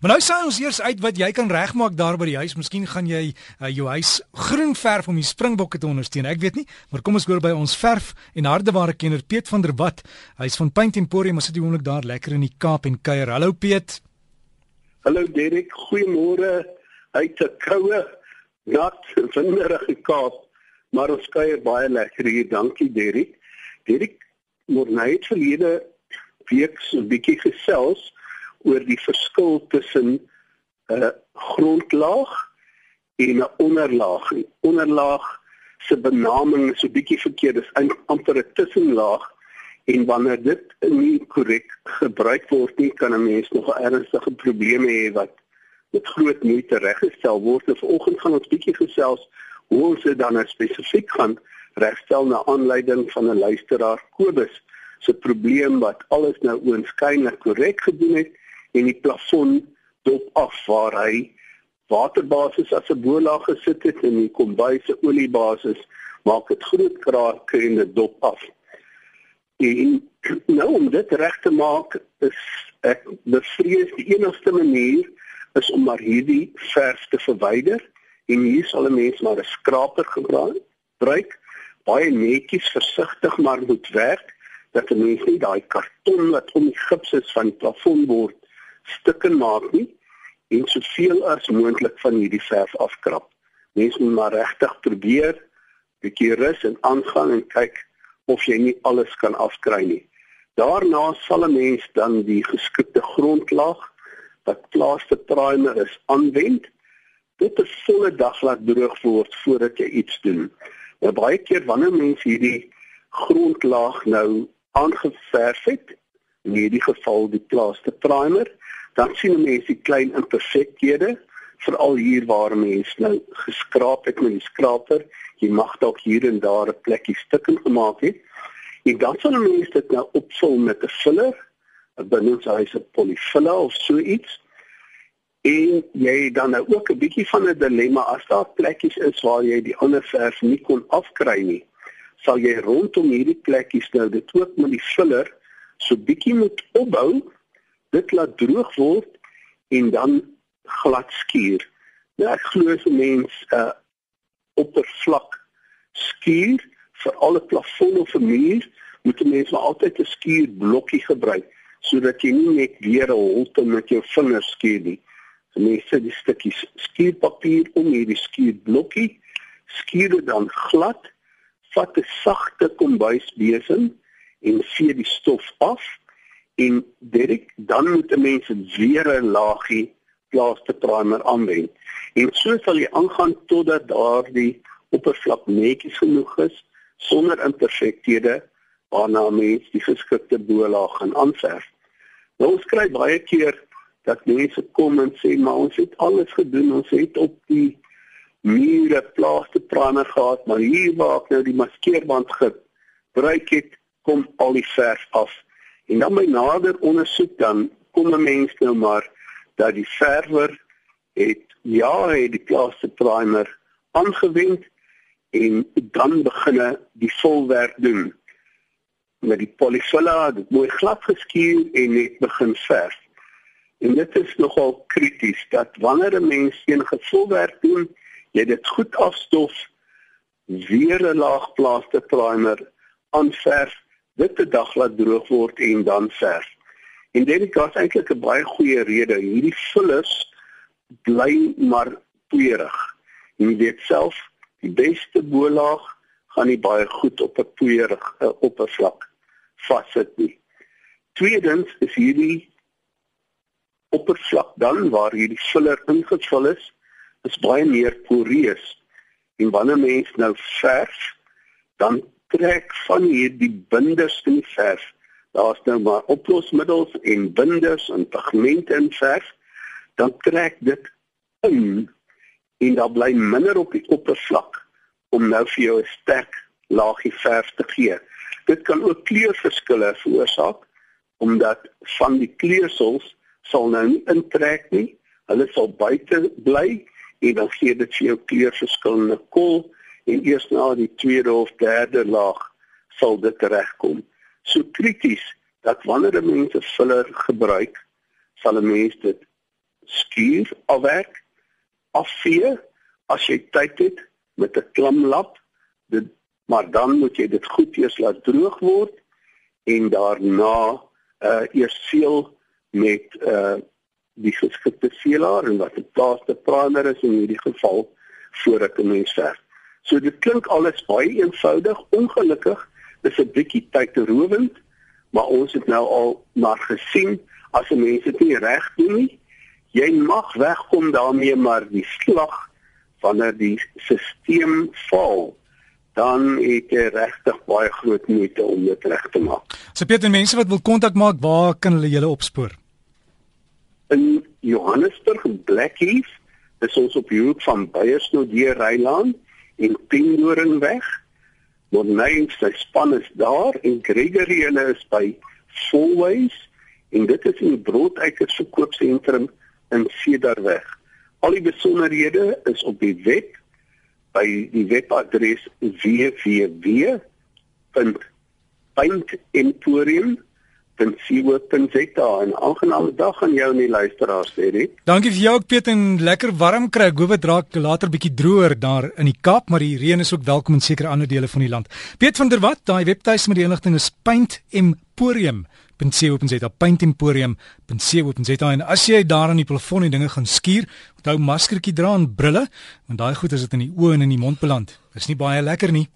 Maar nou sê ons eers uit wat jy kan regmaak daar by die huis. Miskien gaan jy uh, jou huis groen verf om die springbokke te ondersteun. Ek weet nie, maar kom ons hoor by ons verf en hardeware kenner Piet van der Walt. Hy's van Paint Emporium, maar sit die oomblik daar lekker in die Kaap en kuier. Hallo Piet. Hallo Derek, goeiemôre uit 'n koue, nat, winderige Kaap. Maar ons kuier baie lekker hier. Dankie Derek. Derek, môre net verlede week so 'n bietjie gesels oor die verskil tussen 'n uh, grondlaag en 'n onderlaag. Die onderlaag se benaming is 'n bietjie verkeerd. Dit is amper 'n tussenlaag en wanneer dit nie korrek gebruik word nie, kan 'n mens nog ernstige probleme hê wat met groot moeite reggestel word. En vanoggend gaan ons bietjie gesels hoe ons dit dan nou spesifiek gaan regstel na aanleiding van 'n luisteraar Kobus se probleem wat alles nou oënskynlik korrek gedoen het en die plafon dop af waar hy waterbasis as 'n bolaag gesit het en die kombuis se oliebasis maak dit groot krake en dit dop af. En nou om dit reg te maak is ek bevrees die enigste manier is om maar hierdie verf te verwyder en hier sal 'n mens maar 'n skraper gebruik baie netjies versigtig maar moet werk dat 'n mens nie daai karton wat om die gips is van die plafon word stukken maak nie en soveel as moontlik van hierdie verf afkrap. Mens moet maar regtig probeer bietjie rus en aangaan en kyk of jy nie alles kan afkry nie. Daarna sal 'n mens dan die geskikte grondlaag wat plaaste primer is aanwend. Dit 'n volle dag laat droog word voordat jy iets doen. Nou baie keer wanneer mense hierdie grondlaag nou aangeverf het, in hierdie geval die plaaste primer, dan sien mense die klein imperfekthede veral hier waar mense nou geskraap het met die skraper. Jy mag dalk hier en daar 'n plekkie stukken gemaak het. En dan sal mense dit nou opvul met 'n filler 'n binnehuise polyfiller of so iets. En jy dan nou ook 'n bietjie van 'n dilemma. As daar plekkies is waar jy die ander verf nie kon afkry nie sal jy rondom hierdie plekkies nou dit ook met die filler so bietjie moet opbou dit laat droog word en dan glad skuur. Nou ek glo as 'n mens 'n uh, oppervlak skuur vir alle plafon of muur, moet 'n mens maar altyd 'n skuurblokkie gebruik sodat jy nie net weer 'n holte met jou vingers skuur nie. So mens sit die stukkies skuurpapier om hierdie skuurblokkie, skuur dit dan glad, vat 'n sagte kombuisbesem en vee die stof af en Derek dan moet 'n mens weer 'n laagie plaaste primer aanwend. En so sal jy aangaan totdat daardie oppervlak netjies genoeg is sonder imperfekthede waarna mens die geskikte bolaag gaan aanverf. Nou ons kry baie keer dat mense kom en sê maar ons het alles gedoen, ons het op die mure plaaste primer gehad, maar hier waar ek nou die maskeerband gebruik het, kom al die verf af. En dan by nader ondersoek dan kom 'n mens nou maar dat die verwer het ja, het die plaaste primer aangewend en dan beginne die volwerk doen. Met die polyfilla dit mooi glad geskuur en net begin verf. En dit is nogal krities dat wanneer 'n mens enige volwerk doen, jy dit goed afstof, weer 'n laag plaaste primer aanverf dit te dag laat droog word en dan verf. En dit is eintlik 'n baie goeie rede. Hierdie fillers bly maar poeierig. Jy weet self, die beste bolaag gaan nie baie goed op 'n poeierige oppervlak vassit nie. Tweedens is hierdie oppervlak dan waar hierdie filler ingevul is, is baie meer poreus. En wanneer mens nou verf, dan trek van hierdie binders in verf. Daar's nou maar oplosmiddels en binders en pigmente in verf, dan trek dit in en daar bly minder op die oppervlak om nou vir jou 'n sterk laagie verf te gee. Dit kan ook kleurverskille veroorsaak omdat van die kleursels sal nou nie intrek nie. Hulle sal buite bly en dan gee dit vir jou kleurverskillende kol en eers na die tweede of derde laag sal dit regkom. So krities dat wanneer 'n mens 'n filler gebruik, sal 'n mens dit vuur afwerk, afvee as jy tyd het met 'n klamlap. Dit maar dan moet jy dit goed eers laat droog word en daarna uh eers seël met uh die geskikte seelaar en wat 'n plaaste praner is in hierdie geval voor ek 'n mens verf. So dit klink alles baie eenvoudig. Ongelukkig is 'n bietjie tydrowend, maar ons het nou al maar gesien as 'n mens dit nie reg doen nie, jy mag wegkom daarmee maar die slag wanneer die stelsel val dan het jy regtig baie groot moeite om dit reg te maak. So Pieter, mense wat wil kontak maak, waar kan hulle julle opspoor? In Johannesburg Blackheath, dis ons op die hoek van Beyersnodie Rylaan en Pindoringweg. Monneins se span is daar en Gregory hulle is by Fourways en dit is in die Broodeikers verkoopsentrum in Cedarweg. Al die besonderhede is op die web by die webadres www.paintemporium.com en aangename dag aan jou en die luisteraars sê dit. Dankie vir jou ook Piet en lekker warm kry. Ek hoop dit raak later bietjie droër daar in die Kaap, maar die reën is ook welkom in sekere ander dele van die land. Piet van der Walt, daai webtuis met die inligting is Paint Emporium paintemporium.co.za paintemporium.co.za en as jy daar aan die plafon die dinge gaan skuur, onthou maskertjie dra en brille, want daai goed as dit in die oë en in die mond beland, is nie baie lekker nie.